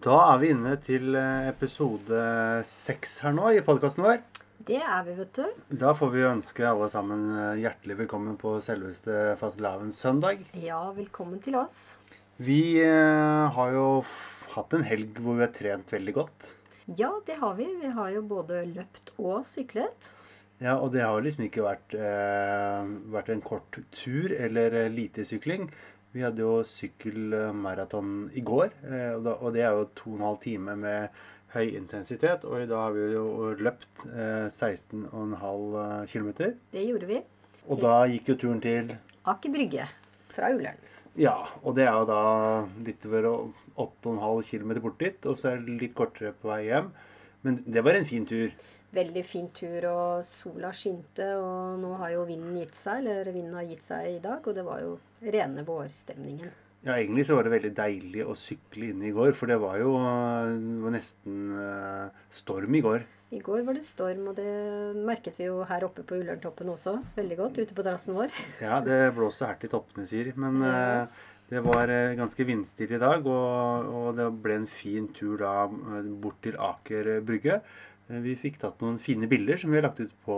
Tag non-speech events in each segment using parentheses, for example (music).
Da er vi inne til eh, episode seks her nå i podkasten vår. Det er vi, vet du. Da får vi ønske alle sammen eh, hjertelig velkommen på selveste fastelavnssøndag. Ja, velkommen til oss. Vi eh, har jo hatt en helg hvor vi har trent veldig godt. Ja, det har vi. Vi har jo både løpt og syklet. Ja, Og det har liksom ikke vært, eh, vært en kort tur eller lite sykling. Vi hadde jo sykkelmaraton i går, eh, og, det er jo to og en halv time med høy intensitet. Og i dag har vi jo løpt eh, 16,5 km. Det gjorde vi. Og da gikk jo turen til Aker Brygge fra Ullern. Ja, og det er jo da litt over 8,5 km bort dit, og så er det litt kortere på vei hjem. Men det var en fin tur. Veldig fin tur, og sola skinte, og nå har jo vinden gitt seg, eller vinden har gitt seg i dag, og det var jo rene vårstemningen. Ja, egentlig så var det veldig deilig å sykle inne i går, for det var jo det var nesten eh, storm i går. I går var det storm, og det merket vi jo her oppe på Ullerntoppen også, veldig godt, ute på terrassen vår. (laughs) Ja, det blåser her i toppene, sier Men Ja. eh, det var eh, ganske vindstille i dag, og, og det ble en fin tur da bort til Aker Brygge. Eh, Vi fikk tatt noen fine bilder som vi har lagt ut på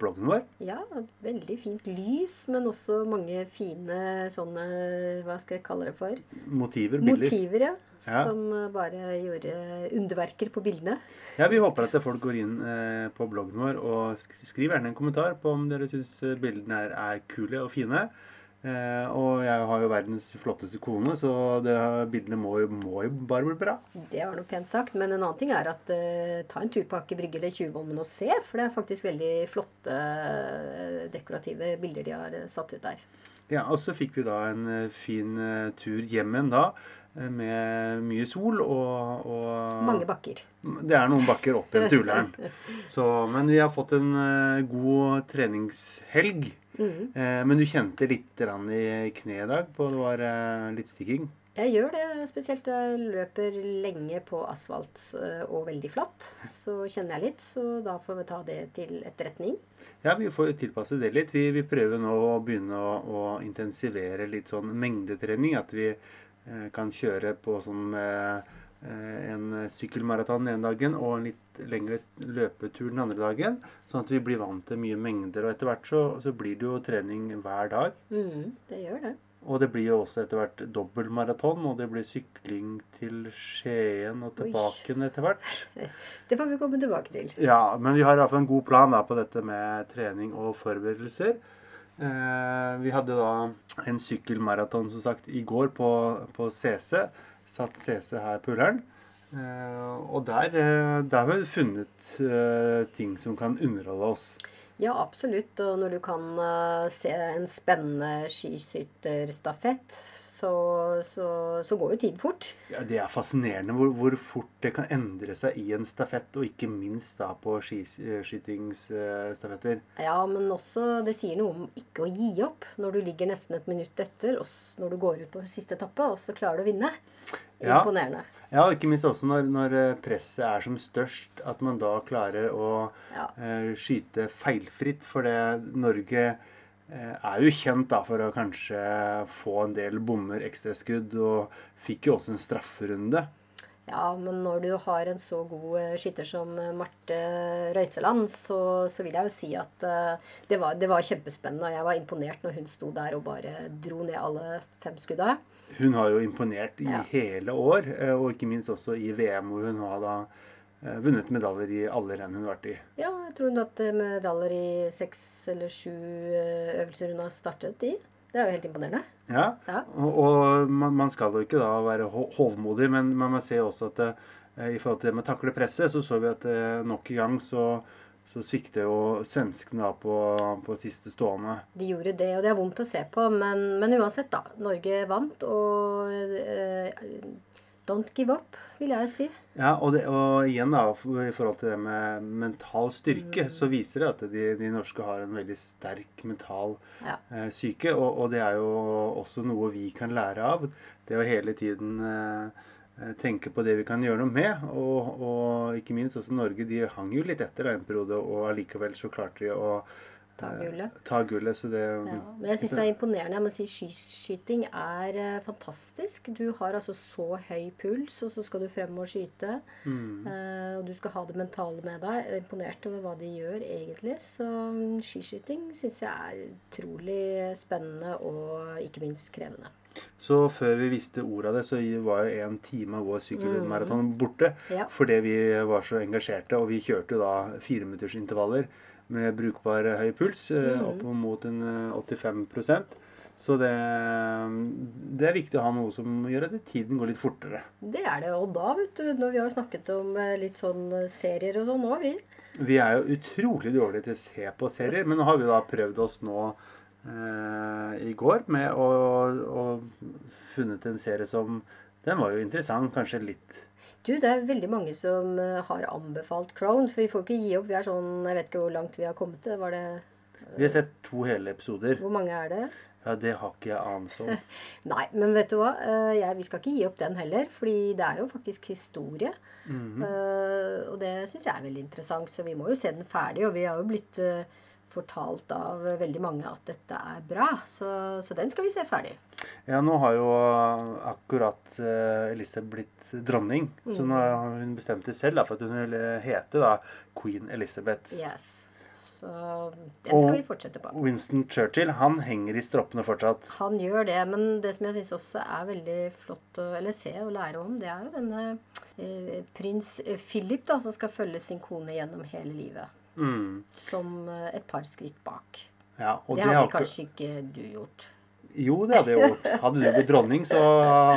bloggen vår. Ja, veldig fint lys, men også mange fine sånne, hva skal jeg kalle det for? Motiver, bilder. Motiver, ja. Ja. Som eh, bare gjorde underverker på bildene. Ja, Vi håper at folk går inn eh, på bloggen vår og skriver gjerne en kommentar på om dere syns bildene er, er kule og fine. Eh, og jeg har jo verdens flotteste kone, så det, bildene må, jo- må jo bare bli bra. Det var noe pent sagt. Men en annen ting er at eh, ta en tur på Aker Brygge eller Tjuvholmen og se. For det er faktisk veldig flotte eh, dekorative bilder de har eh, satt ut der. Ja, Og så fikk vi da en eh, fin tur hjem igjen da, med mye sol og, og Mange bakker. Det er noen bakker opp igjen til Ullern. (laughs) Så, Men vi har fått en god treningshelg. Mhm. Eh, men du kjente litt i kneet i dag på det var eh, litt stikking? Jeg gjør det, spesielt når jeg løper lenge på asfalt eh, og veldig flatt. Så kjenner jeg litt, så da får vi ta det til etterretning. Ja, vi får tilpasse det litt. Vi, vi prøver nå å begynne å, å intensivere litt sånn mengdetrening. At vi eh, kan kjøre på sånn eh, en sykkelmaraton den ene dagen og en litt lengre løpetur den andre dagen. Sånn at vi blir vant til mye mengder. Og etter hvert så, så blir det jo trening hver dag. Mm, det gjør det. Og det blir jo også etter hvert dobbeltmaraton, og det blir sykling til Skien og tilbake etter hvert. (laughs) Det får vi komme tilbake til. Ja, men vi har i hvert fall en god plan da, på dette med trening og forberedelser. Eh, vi hadde da en sykkelmaraton som sagt i går på, på CC. Satt CC her på Ullern. Eh, og der, eh, der har vi funnet eh, ting som kan underholde oss. Ja, absolutt. Og når du kan se en spennende skiskytterstafett, så, så, så går jo tiden fort. Ja, Det er fascinerende hvor, hvor fort det kan endre seg i en stafett, og ikke minst da på skiskytingsstafetter. Ja, men også det sier noe om ikke å gi opp når du ligger nesten et minutt etter, og når du går ut på siste etappe, og så klarer du å vinne. Imponerende. Ja, og ikke minst også når, når eh, presset er som størst, at man da klarer å Ja. eh, skyte feilfritt. For det, Norge eh, er jo kjent da for å kanskje få en del bommer, ekstraskudd, og fikk jo også en strafferunde. Ja, men når du har en så god eh, skytter som eh, Marte Røiseland, så, så vil jeg jo si at eh, det, var, det var kjempespennende. Og jeg var imponert når hun sto der og bare dro ned alle fem skudda. Hun har jo imponert i Ja. hele år, eh, og ikke minst også i VM, hvor hun har da eh, vunnet medaljer i alle renn hun har vært i. Ja, jeg tror hun har hatt eh, medaljer i seks eller sju eh, øvelser hun har startet i. Det er jo helt imponerende. Ja, Ja. og, og man, man skal jo ikke da være ho- hovmodig, men man må se også at eh, i forhold til det med å takle presset, så så vi at eh, nok en gang så, så svikter jo svenskene da på, på siste stående. De gjorde det, og det er vondt å se på, men, men uansett, da. Norge vant, og eh, don't give up, vil jeg si. Ja, og, det, og igjen da, i forhold til det med mental styrke, så viser det at de, de norske har en veldig sterk mental Ja. eh, syke, og, og det er jo også noe vi kan lære av. Det å hele tiden eh, tenke på det vi kan gjøre noe med. Og, og ikke minst også Norge, de hang jo litt etter da en periode, og allikevel så klarte de å Ta gullet. Eh, ta gullet, så det Ja, men jeg syns det er imponerende. Jeg må si Skiskyting er eh, fantastisk. Du har altså så høy puls, og så skal du frem og skyte. Mm. Eh, og du skal ha det mentale med deg. Jeg er imponert over hva de gjør, egentlig. Så mm, skiskyting syns jeg er utrolig spennende og ikke minst krevende. Så før vi visste ordet av det, så var jo en time av vår sykkelmaraton borte. Ja. Fordi vi var så engasjerte, og vi kjørte jo da fireminuttersintervaller med brukbar høy puls, mm. opp mot en eh, 85% Så det, det er viktig å ha noe som gjør at tiden går litt fortere. Det er det. Og da, vet du, når vi har snakket om eh, litt sånn eh, serier og sånn nå, vi. Vi er jo utrolig dårlige til å se på serier, men nå har vi da prøvd oss nå eh, i går med å, å funnet en serie som Den var jo interessant, kanskje litt Du, det er veldig mange som eh, har anbefalt Crown, for vi får ikke gi opp. Vi er sånn Jeg vet ikke hvor langt vi har kommet til. Var det Vi har sett to hele episoder. Hvor mange er det? Ja, det har ikke jeg anelse om. (laughs) Nei, men vet du hva? Eh, Jeg, vi skal ikke gi opp den heller, fordi det er jo faktisk historie. Mm -hmm. uh, og det syns jeg er veldig interessant, så vi må jo se den ferdig. Og vi har jo blitt uh, fortalt av veldig mange at dette er bra, så, så den skal vi se ferdig. Ja, nå har jo akkurat uh, Elise blitt dronning, så nå har hun bestemt det selv da, for at hun vil hete da Queen Elizabeth. Yes. Så den skal Og- vi fortsette på. Winston Churchill han henger i stroppene fortsatt. Han gjør det, men det som jeg syns også er veldig flott å eller se og lære om, det er jo denne eh, prins Philip da, som skal følge sin kone gjennom hele livet. Mm. Som eh, et par skritt bak. Ja, og det det har ikke... kanskje ikke du gjort. Jo, det hadde jeg gjort. Hadde du blitt dronning, så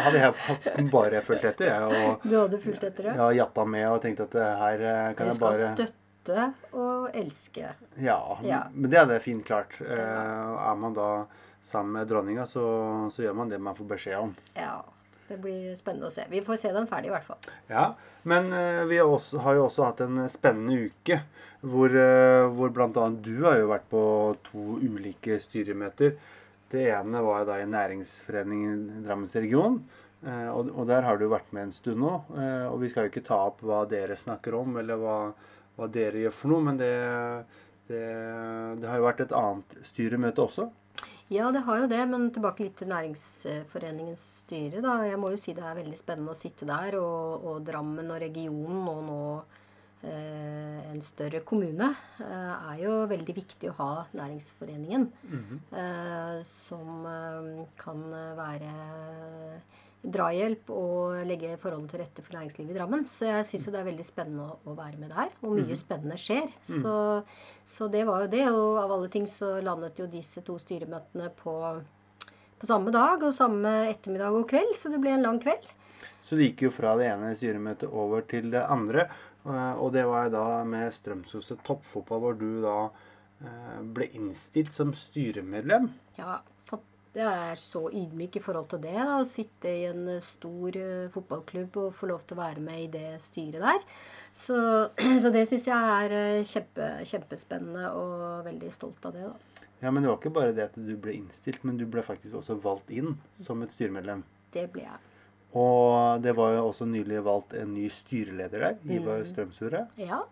hadde jeg bare fulgt etter. Jeg, og Du hadde fulgt etter det? ja, jatta med og tenkt at her her jeg kan Du jeg skal støtte og elske. Ja, Ja. men det hadde jeg fint klart. Eh, er man da sammen med dronninga, så, så gjør man det man får beskjed om. Ja. Det blir spennende å se. Vi får se den ferdig, i hvert fall. Ja, men eh, vi har, også, har jo også hatt en spennende uke hvor, uh, hvor bl.a. du har jo vært på to ulike styremøter. Det ene var da i Næringsforeningen Drammens region. eh, og, der har du vært med en stund nå. eh, og vi skal jo ikke ta opp hva dere snakker om, eller hva, hva dere gjør for noe, men det, det, det har jo vært et annet styremøte også. Ja, det har jo det, men tilbake litt til Næringsforeningens styre. da. Jeg må jo si det er veldig spennende å sitte der, og, og Drammen og regionen, og nå en større kommune, eh, er jo veldig viktig å ha Næringsforeningen. eh, som eh, kan være drahjelp og legge forholdene til rette for næringslivet i Drammen. Så jeg syns det er veldig spennende å, å være med der. Og mye spennende skjer. Så, så det var jo det. Og av alle ting så landet jo disse to styremøtene på, på samme dag og samme ettermiddag og kveld. Så det ble en lang kveld. Så det gikk jo fra det ene styremøtet over til det andre. Eh, Og det var da med Strømsgodset toppfotball, hvor du da eh, ble innstilt som styremedlem. Ja, jeg er så ydmyk i forhold til det. da, Å sitte i en eh, stor fotballklubb og få lov til å være med i det styret der. Så, (clears throat) så det syns jeg er kjempe, kjempespennende og veldig stolt av det. da. Ja, Men det var ikke bare det at du ble innstilt, men du ble faktisk også valgt inn som et styremedlem. Det ble jeg. Og det var jo også nylig valgt en ny styreleder der, Ivar Strømsure. Ja.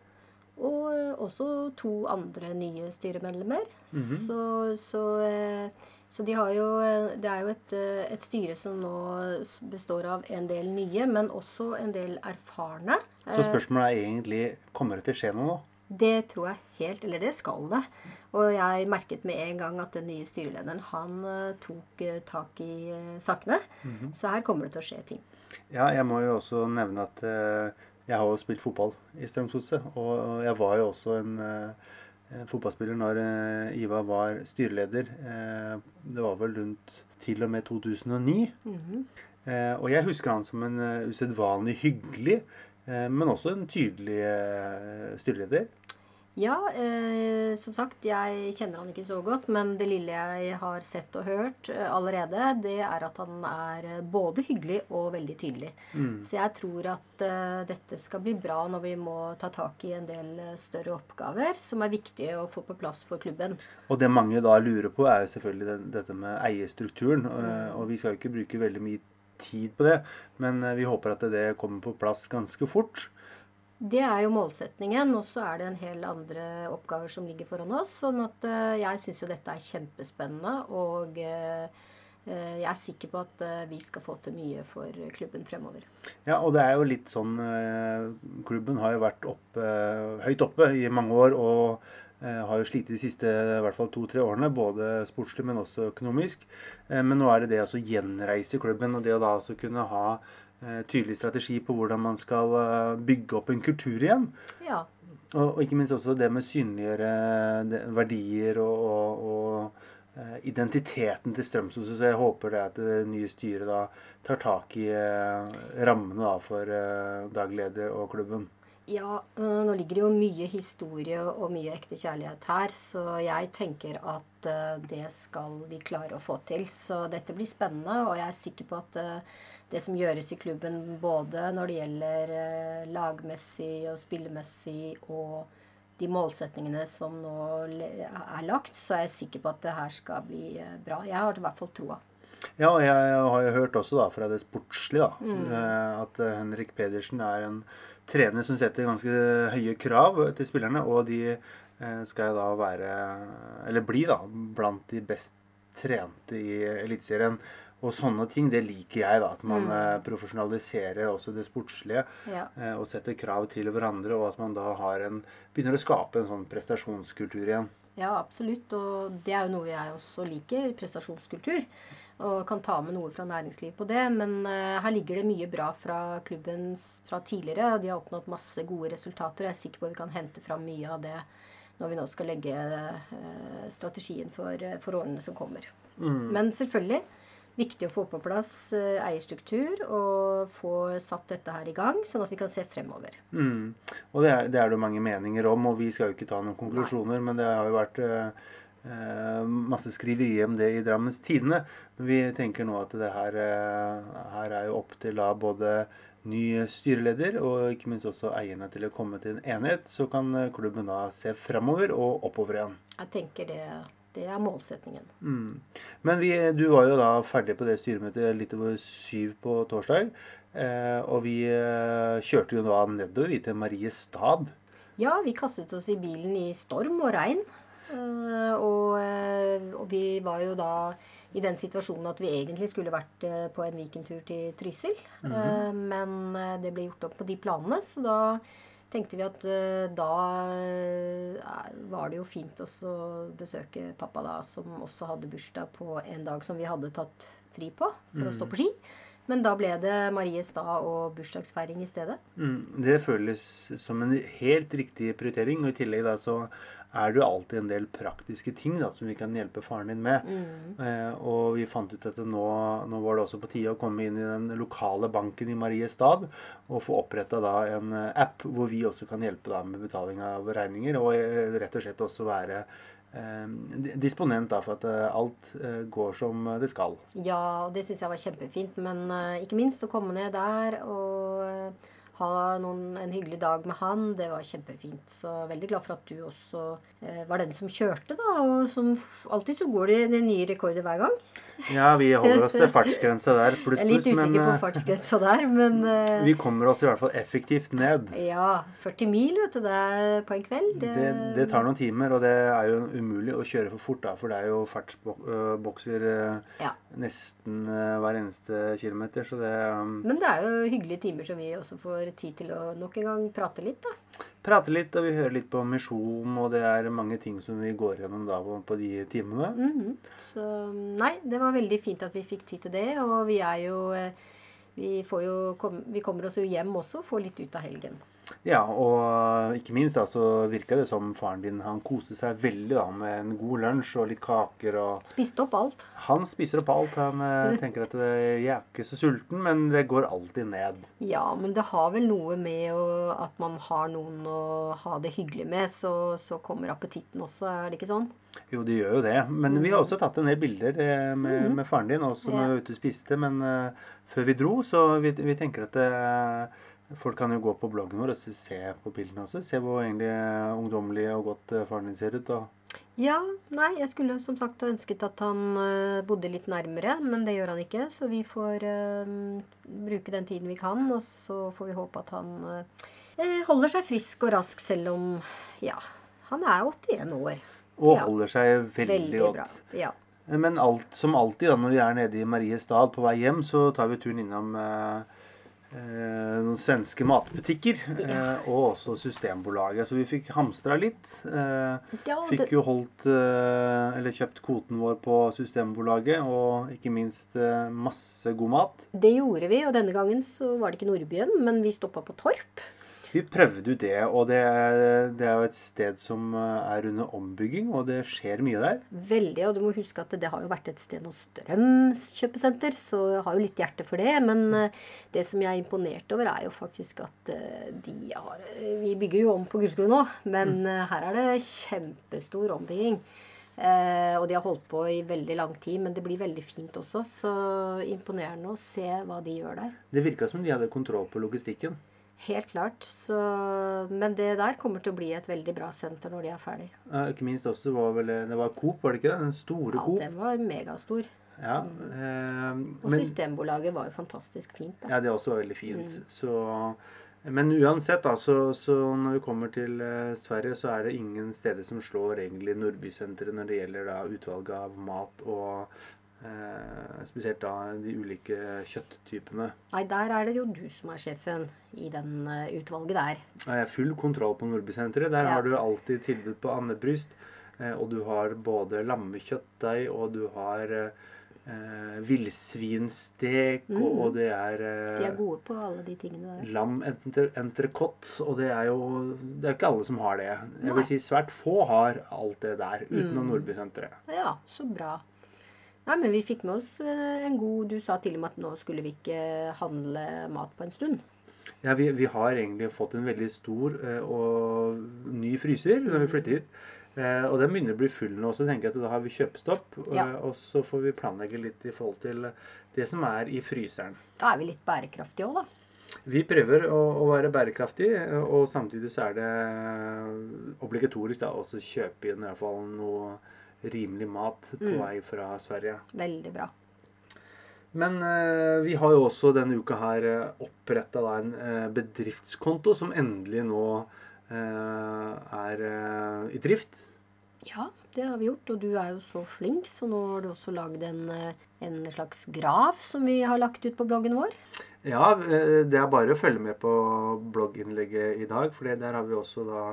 Og eh, også to andre nye styremedlemmer. så, så, eh, så de har jo eh, Det er jo et, et styre som nå består av en del nye, men også en del erfarne. Så spørsmålet er egentlig kommer det til å skje noe nå? Det tror jeg helt Eller det skal det. Og jeg merket med en gang at den nye styrelederen han eh, tok eh, tak i eh, sakene. Så her kommer det til å skje ting. Ja, jeg må jo også nevne at jeg har jo spilt fotball i Strømsgodset. Og jeg var jo også en, fotballspiller når Iva Ivar var styreleder. Det var vel rundt til og med 2009. eh, og jeg husker han som en usedvanlig hyggelig, men også en tydelig styreleder. Ja, eh, som sagt, jeg kjenner han ikke så godt, men det lille jeg har sett og hørt eh, allerede, det er at han er eh, både hyggelig og veldig tydelig. Så jeg tror at eh, dette skal bli bra når vi må ta tak i en del eh, større oppgaver som er viktige å få på plass for klubben. Og det mange da lurer på, er jo selvfølgelig den, dette med eierstrukturen. Mm. Og vi skal jo ikke bruke veldig mye tid på det, men vi håper at det kommer på plass ganske fort. Det er jo målsetningen, og så er det en hel andre oppgaver som ligger foran oss. Sånn at uh, jeg syns jo dette er kjempespennende, og uh, jeg er sikker på at vi skal få til mye for klubben fremover. Ja, og det er jo litt sånn Klubben har jo vært oppe, høyt oppe i mange år og har jo slitt de siste i hvert fall to-tre årene, både sportslig, men også økonomisk. Men nå er det det å gjenreise klubben, og det å da også kunne ha Eh, tydelig strategi på hvordan man skal eh, bygge opp en kultur igjen. Ja. Og, og, ikke minst også det med synliggjøre verdier og, og, og, eh, identiteten til Strømsøs. Så jeg håper det at det nye styret da tar tak i rammene da for dagleder og klubben. Ja, nå ligger det jo mye historie og mye ekte kjærlighet her, så jeg tenker at det skal vi klare å få til. Så dette blir spennende, og jeg er sikker på at det som gjøres i klubben både når det gjelder eh, lagmessig og spillemessig og de målsetningene som nå er lagt, så er jeg sikker på at det her skal bli eh, bra. Jeg har i hvert fall troa. Ja, og jeg har jo hørt også da fra det sportslige da, mm. Eh, at Henrik Pedersen er en trener som setter ganske høye krav til spillerne. Og de skal da være, eller bli, da, blant de best trente i Eliteserien. Og sånne ting, det liker jeg. da, At man mm. Eh, profesjonaliserer også det sportslige. Ja. Eh, og setter krav til hverandre, og at man da har en, begynner å skape en sånn prestasjonskultur igjen. Ja, absolutt. Og det er jo noe jeg også liker. Prestasjonskultur. Og kan ta med noe fra næringslivet på det. Men uh, her ligger det mye bra fra klubben fra tidligere. og De har oppnådd masse gode resultater. Jeg er sikker på at vi kan hente fram mye av det når vi nå skal legge uh, strategien for, for, årene som kommer. Mm. Men selvfølgelig viktig å få på plass uh, eierstruktur og få satt dette her i gang, sånn at vi kan se fremover. Mm. Og det er, det er, det mange meninger om, og vi skal jo ikke ta noen konklusjoner, Nei. men det har jo vært eh, eh masse skriveri om det i Drammens Tidende. Vi tenker nå at det her, eh, her er jo opp til da både ny styreleder og ikke minst også eierne til å komme til en enighet. Så kan klubben da se fremover og oppover igjen. Jeg tenker det det er målsetningen. Mm. Men vi, du var jo da ferdig på det styremøtet litt over syv på torsdag. Eh, og vi eh, kjørte jo da nedover vi til Mariestad. Ja, vi kastet oss i bilen i storm og regn. Eh, og, eh, og, vi var jo da i den situasjonen at vi egentlig skulle vært eh, på en weekendtur til Trysil. Mm -hmm. men det ble gjort opp på de planene, så da tenkte vi at da var det jo fint å besøke pappa da, som også hadde bursdag på en dag som vi hadde tatt fri på for mm. å stå på ski. Men da ble det Mariestad og bursdagsfeiring i stedet. Mm, det føles som en helt riktig prioritering. Og i tillegg da så er det jo alltid en del praktiske ting da, som vi kan hjelpe faren din med. Mm. Eh, og vi fant ut at nå, nå, var det også på tide å komme inn i den lokale banken i Mariestad og få oppretta en eh, app hvor vi også kan hjelpe da, med betaling av regninger, og eh, rett og slett også være eh, disponent da, for at eh, alt eh, går som det skal. Ja, og det syns jeg var kjempefint. Men ikke minst å komme ned der og ha noen, en hyggelig dag med han. Det var kjempefint. Så veldig glad for at du også eh, var den som kjørte, da. Og som alltid så går det nye rekorder hver gang. Ja, vi holder oss til fartsgrensa der. Pluss, pluss. Jeg er litt usikker men, på eh, fartsgrensa der, men uh, Vi kommer oss i hvert fall effektivt ned. Ja. 40 mil vet du, det er på en kveld. Det, det, det tar noen timer, og det er jo umulig å kjøre for fort, da. For det er jo fartsbokser uh, ja. nesten hver eneste kilometer, så det um, Men det er jo hyggelige timer som vi også får tid til å nok en gang prate litt, da prate litt, og vi hører litt på misjon, og det er mange ting som vi går gjennom da på, på de timene. Mm -hmm. Så nei, det var veldig fint at vi fikk tid til det, og vi er jo eh, vi, jo, vi kommer oss jo hjem også, får litt ut av helgen. Ja, og ikke minst da, så virka det som faren din han koste seg veldig da, med en god lunsj og litt kaker. og... Spiste opp alt. Han spiser opp alt. Han eh, tenker at jeg er ikke så sulten, men det går alltid ned. Ja, men det har vel noe med å, at man har noen å ha det hyggelig med, så, så, kommer appetitten også, er det ikke sånn? Jo, det gjør jo det. Men vi har mm. også tatt en del bilder eh, med, mm. med faren din også når vi var ute og spiste. Men uh, før vi dro, så vi, vi tenker at uh, Folk kan jo gå på bloggen vår og se på bildene også. Se hvor egentlig ungdommelig og godt eh, faren din ser ut. da. Ja, nei, jeg skulle som sagt ha ønsket at han uh, bodde litt nærmere, men det gjør han ikke. Så vi får uh, bruke den tiden vi kan, og så får vi håpe at han uh, Eh, holder seg frisk og rask selv om Ja, han er 81 år. Og Ja. holder seg veldig, Veldig godt. bra. Ja. Men alt, som alltid da, når vi er nede i Mariestad på vei hjem, så tar vi turen innom eh, eh, noen svenske matbutikker. Eh, og også Systembolaget. Så vi fikk hamstra litt. Eh, fikk jo holdt eh, Eller kjøpt kvoten vår på Systembolaget. Og ikke minst eh, masse god mat. det gjorde vi, og denne gangen så var det ikke Nordbyen, men vi stoppa på Torp. Vi prøvde ut det, og det er, det er jo et sted som eh, er under ombygging, og det skjer mye der. Veldig, og du må huske at det har jo vært et sted noe strømkjøpesenter, så jeg har jo litt hjerte for det. Men eh, det som jeg er imponert over, er jo faktisk at eh, de har Vi bygger jo om på Gullskog nå, men mm. her er det kjempestor ombygging. Eh, og de har holdt på i veldig lang tid, men det blir veldig fint også. Så imponerende å se hva de gjør der. Det virka som de hadde kontroll på logistikken. Helt klart. Så, men det der kommer til å bli et veldig bra senter når de er ferdig. Ja, ikke minst også var vel Det var Coop, var det ikke det? Den store Ja, Coop. den var megastor. Ja, eh, Og men, Systembolaget var jo fantastisk fint. da. ja, det også var veldig fint. Mm. Så, men uansett, da, så, så når vi kommer til eh, Sverige, så er det ingen steder som slår egentlig Nordbysenteret når det gjelder da utvalget av mat og eh, spesielt da de ulike kjøtttypene. Nei, der er det jo du som er sjefen i den eh, utvalget der. Jeg har full kontroll på Nordbysenteret. Der Ja. har du alltid tilbud på andebryst. Eh, og du har både lammekjøttdeig, og du har eh, villsvinstek, Mm. og det er eh, De er gode på alle de tingene der. lam entrecôte. Og det er jo Det er ikke alle som har det. Jeg Nei. vil si svært få har alt det der, utenom Mm. Nordbysenteret. Ja, så bra. Nei, men vi fikk med oss eh, en god Du sa til og med at nå skulle vi ikke handle mat på en stund. Ja, vi, vi har egentlig fått en veldig stor eh, og ny fryser når vi flytter hit. Eh, og den begynner å bli full nå, så tenker jeg at da har vi kjøpestopp. Ja. Og så får vi planlegge litt i forhold til det som er i fryseren. Da er vi litt bærekraftige òg, da. Vi prøver å, å være bærekraftige, og samtidig så er det obligatorisk da, også kjøpe inn i hvert fall noe rimelig mat på Mm. vei fra Sverige. Veldig bra. Men eh, vi har jo også denne uka her oppretta en eh, bedriftskonto som endelig nå eh, er eh, i drift. Ja, det har vi gjort, og du er jo så flink, så nå har du også lagd en, eh, en slags graf som vi har lagt ut på bloggen vår. Ja, eh, det er bare å følge med på blogginnlegget i dag, for der har vi også da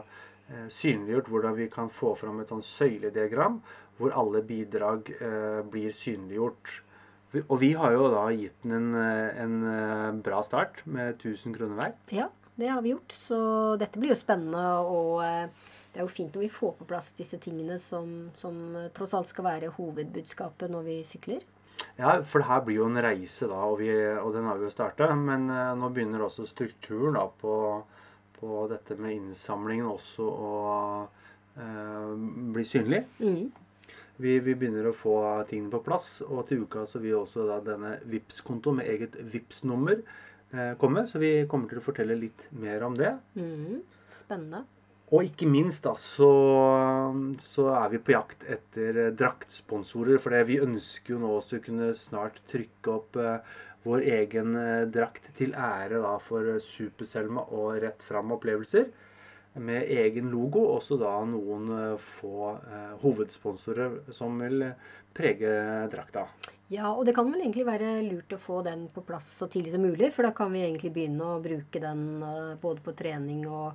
eh, synliggjort hvordan vi kan få fram et sånn søylediagram hvor alle bidrag eh, blir synliggjort. Og vi har jo da gitt den en, eh, en eh, bra start med 1000 kroner hver. Ja, det har vi gjort, så dette blir jo spennende, og det er jo fint når vi får på plass disse tingene som, som tross alt skal være hovedbudskapet når vi sykler. Ja, for det her blir jo en reise, da, og, vi, og den har vi jo starta. Men eh, nå begynner også strukturen da på, på dette med innsamlingen også å eh, bli synlig. Mm. Vi, vi begynner å få tingene på plass, og til uka så vil også da denne vips konto med eget vips nummer eh, komme. Så vi kommer til å fortelle litt mer om det. Mm. Spennende. Og ikke minst da, så, så er vi på jakt etter eh, draktsponsorer. For vi ønsker jo nå også å kunne snart trykke opp eh, vår egen eh, drakt til ære da for Super-Selma og Rett Fram-opplevelser. Med egen logo, også da noen eh, få eh, hovedsponsorer som vil prege drakta. Ja, og det kan vel egentlig være lurt å få den på plass så tidlig som mulig, for da kan vi egentlig begynne å bruke den eh, både på trening og,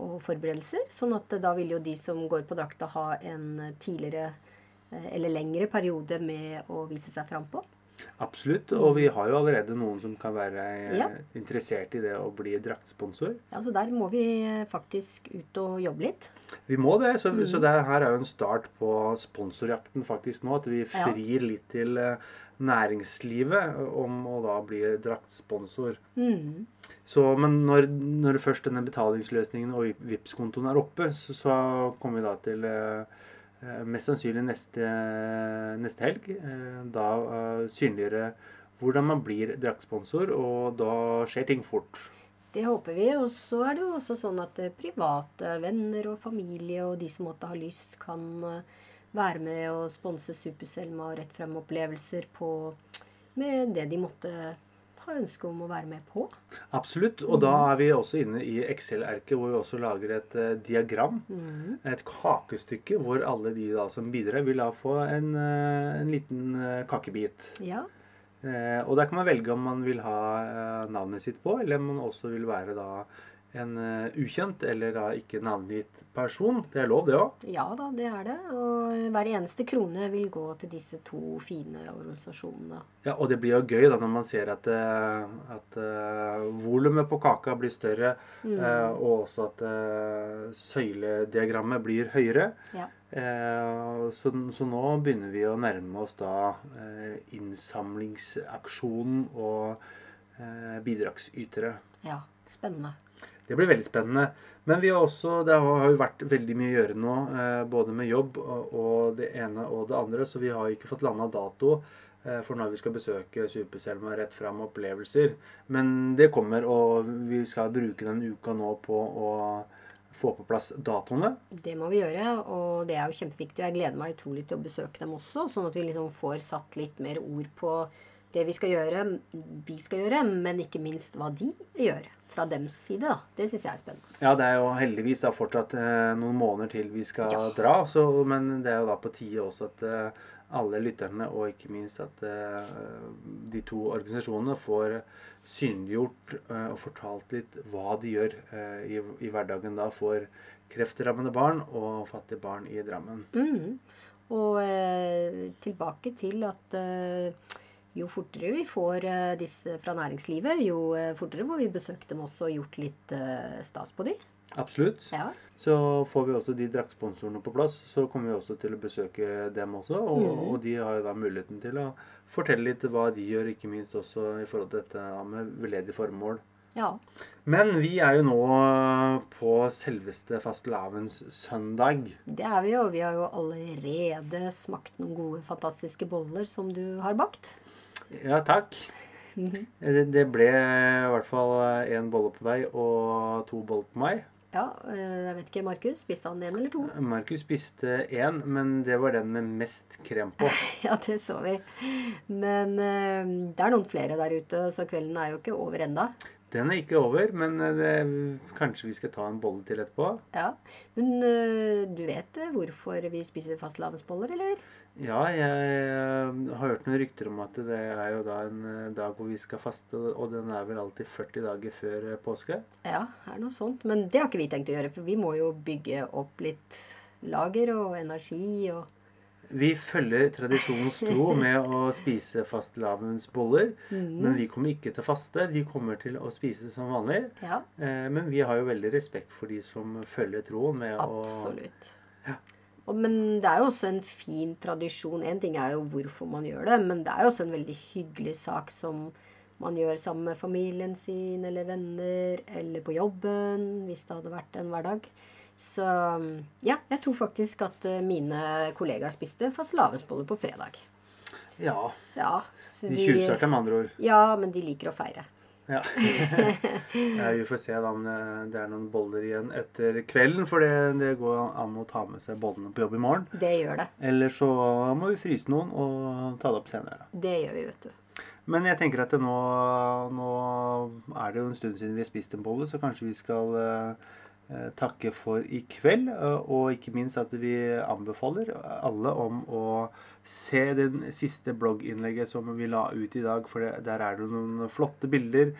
og forberedelser. Sånn at eh, da vil jo de som går på drakta ha en eh, tidligere eh, eller lengre periode med å vise seg fram på. Absolutt. Og vi har jo allerede noen som kan være eh, Ja. interessert i det å bli draktsponsor. Ja, Så der må vi eh, faktisk ut og jobbe litt. Vi må det, så, Mm. så det her er jo en start på sponsorjakten faktisk nå. At vi Ja. litt til eh, næringslivet om å da bli draktsponsor. Mm. Så, men når, når først denne betalingsløsningen og Vipps-kontoen er oppe, så, så kommer vi da til eh, mest sannsynlig neste, neste helg. eh, da eh, synliggjøre hvordan man blir draktsponsor, og da skjer ting fort. Det håper vi. Og så er det jo også sånn at eh, private venner og familie og de som måtte ha lyst, kan eh, være med og sponse Super-Selma og rett frem opplevelser på med det de måtte har ønske om å være med på. Absolutt. Og da er vi også inne i Excel-erket, hvor vi også lager et uh, diagram. Mm. Et kakestykke hvor alle de da som bidrar, vil da få en, uh, en liten uh, kakebit. Ja. Og der kan man velge om man vil ha navnet sitt på, eller om man også vil være da en eh, ukjent eller da ikke navngitt person. Det er lov, det òg. ja da, det er det. Og hver eneste krone vil gå til disse to fine organisasjonene. Ja, og det blir jo gøy da når man ser at, eh, at uh, volumet på kaka blir større, Mm. uh, og også at uh, søylediagrammet blir høyere. Ja. Så, så nå begynner vi å nærme oss da innsamlingsaksjonen og bidragsytere. ja. Spennende. Det blir veldig spennende. Men vi har også, det har jo vært veldig mye å gjøre nå, eh, både med jobb og, det ene og det andre, så vi har ikke fått landa dato eh, for når vi skal besøke Superselma rett fram opplevelser. Men det kommer, og vi skal bruke den uka nå på å få på plass datoene. Det må vi gjøre, og det er jo kjempeviktig. Jeg gleder meg utrolig til å besøke dem også, sånn at vi liksom får satt litt mer ord på det vi skal gjøre, vi skal gjøre, men ikke minst hva de gjør fra dems side. da. Det syns jeg er spennende. Ja, det er jo heldigvis da fortsatt eh, noen måneder til vi skal Ja. dra, så, men det er jo da på tide også at eh, alle lytterne, og ikke minst at eh, de to organisasjonene får synliggjort eh, og fortalt litt hva de gjør eh, i, i hverdagen da for kreftrammede barn og fattige barn i Drammen. Mm. Og eh, tilbake til at jo fortere vi får eh, disse fra næringslivet, jo eh, fortere får vi besøkt dem også og gjort litt eh, stas på dem. Absolutt. Ja. Så får vi også de draktsponsorene på plass, så kommer vi også til å besøke dem også. Og, mm. og de har jo da muligheten til å fortelle litt hva de gjør, ikke minst også i forhold til dette med veldedig formål. ja. Men vi er jo nå på selveste fastelavnssøndag. Det er vi jo. Vi har jo allerede smakt noen gode, fantastiske boller som du har bakt. Ja, takk. Mhm. Det, det ble i hvert fall én bolle på deg og to boller på meg. Ja, eh, jeg vet ikke, Markus, spiste han en eller to? Markus spiste én, men det var den med mest krem på. (laughs) Ja, det så vi. Men eh, det er noen flere der ute, så kvelden er jo ikke over enda. Den er ikke over, men eh, det, kanskje vi skal ta en bolle til etterpå? Ja, Men eh, du vet eh, hvorfor vi spiser fastelavnsboller, eller? Ja, jeg har hørt noen rykter om at det er jo da en dag hvor vi skal faste, og den er vel alltid 40 dager før påske. Ja, er noe sånt. Men det har ikke vi tenkt å gjøre, for vi må jo bygge opp litt lager og energi og Vi følger tradisjonens tro (laughs) med å spise fastelavnsboller, men Mhm. vi kommer ikke til å faste. Vi kommer til å spise som vanlig. Ja, Eh, Men vi har jo veldig respekt for de som følger troen med å absolutt. Ja. Og, men det er jo også en fin tradisjon. En ting er jo hvorfor man gjør det, men det er jo også en veldig hyggelig sak som man gjør sammen med familien sin eller venner eller på jobben, hvis det hadde vært en hverdag. Så ja, jeg tror faktisk at eh, mine kollegaer spiste fastelavnsboller på fredag. Ja. Ja, De tjuvstarter med andre ord. Ja, men de liker å feire. Ja. (laughs) ja, vi får se da om det, det er noen boller igjen etter kvelden, for det, det går an å ta med seg bollene på jobb i morgen. Det gjør det. Eller så må vi fryse noen og ta det opp senere. Det gjør vi, vet du. Men jeg tenker at nå, nå er det jo en stund siden vi har spist en bolle, så kanskje vi skal eh, eh, takke for i kveld. eh, Og ikke minst at vi anbefaler alle om å se den siste blogginnlegget som vi la ut i dag, for der er det noen flotte bilder.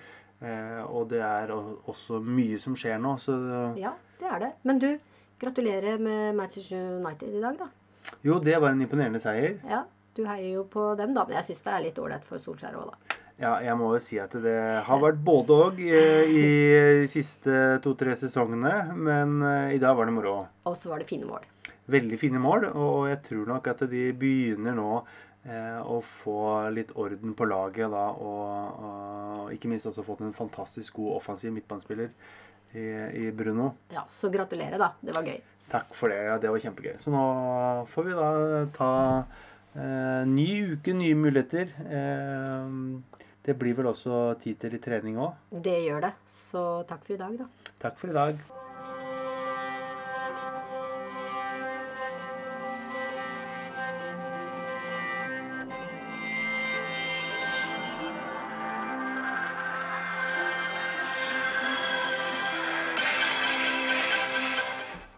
eh, Og det er også mye som skjer nå, så Ja, det er det. Men du, gratulerer med Manchester United i dag, da. jo, det var en imponerende seier. Ja, du heier jo på dem, da. Men jeg syns det er litt ålreit for Solskjær òg, da. Ja, jeg må jo si at det har vært både og i, i de siste to-tre sesongene, men eh, i dag var det moro. Og så var det fine mål. Veldig fine mål, og jeg tror nok at de begynner nå eh, å få litt orden på laget da, og, og ikke minst også fått en fantastisk god offensiv midtbanespiller i, i Bruno. Ja, Så gratulerer, da. Det var gøy. Takk for det, ja, det var kjempegøy. Så nå får vi da ta eh, ny uke, nye muligheter. Eh, det blir vel også tid til litt trening òg. Det gjør det. Så takk for i dag, da. Takk for i dag.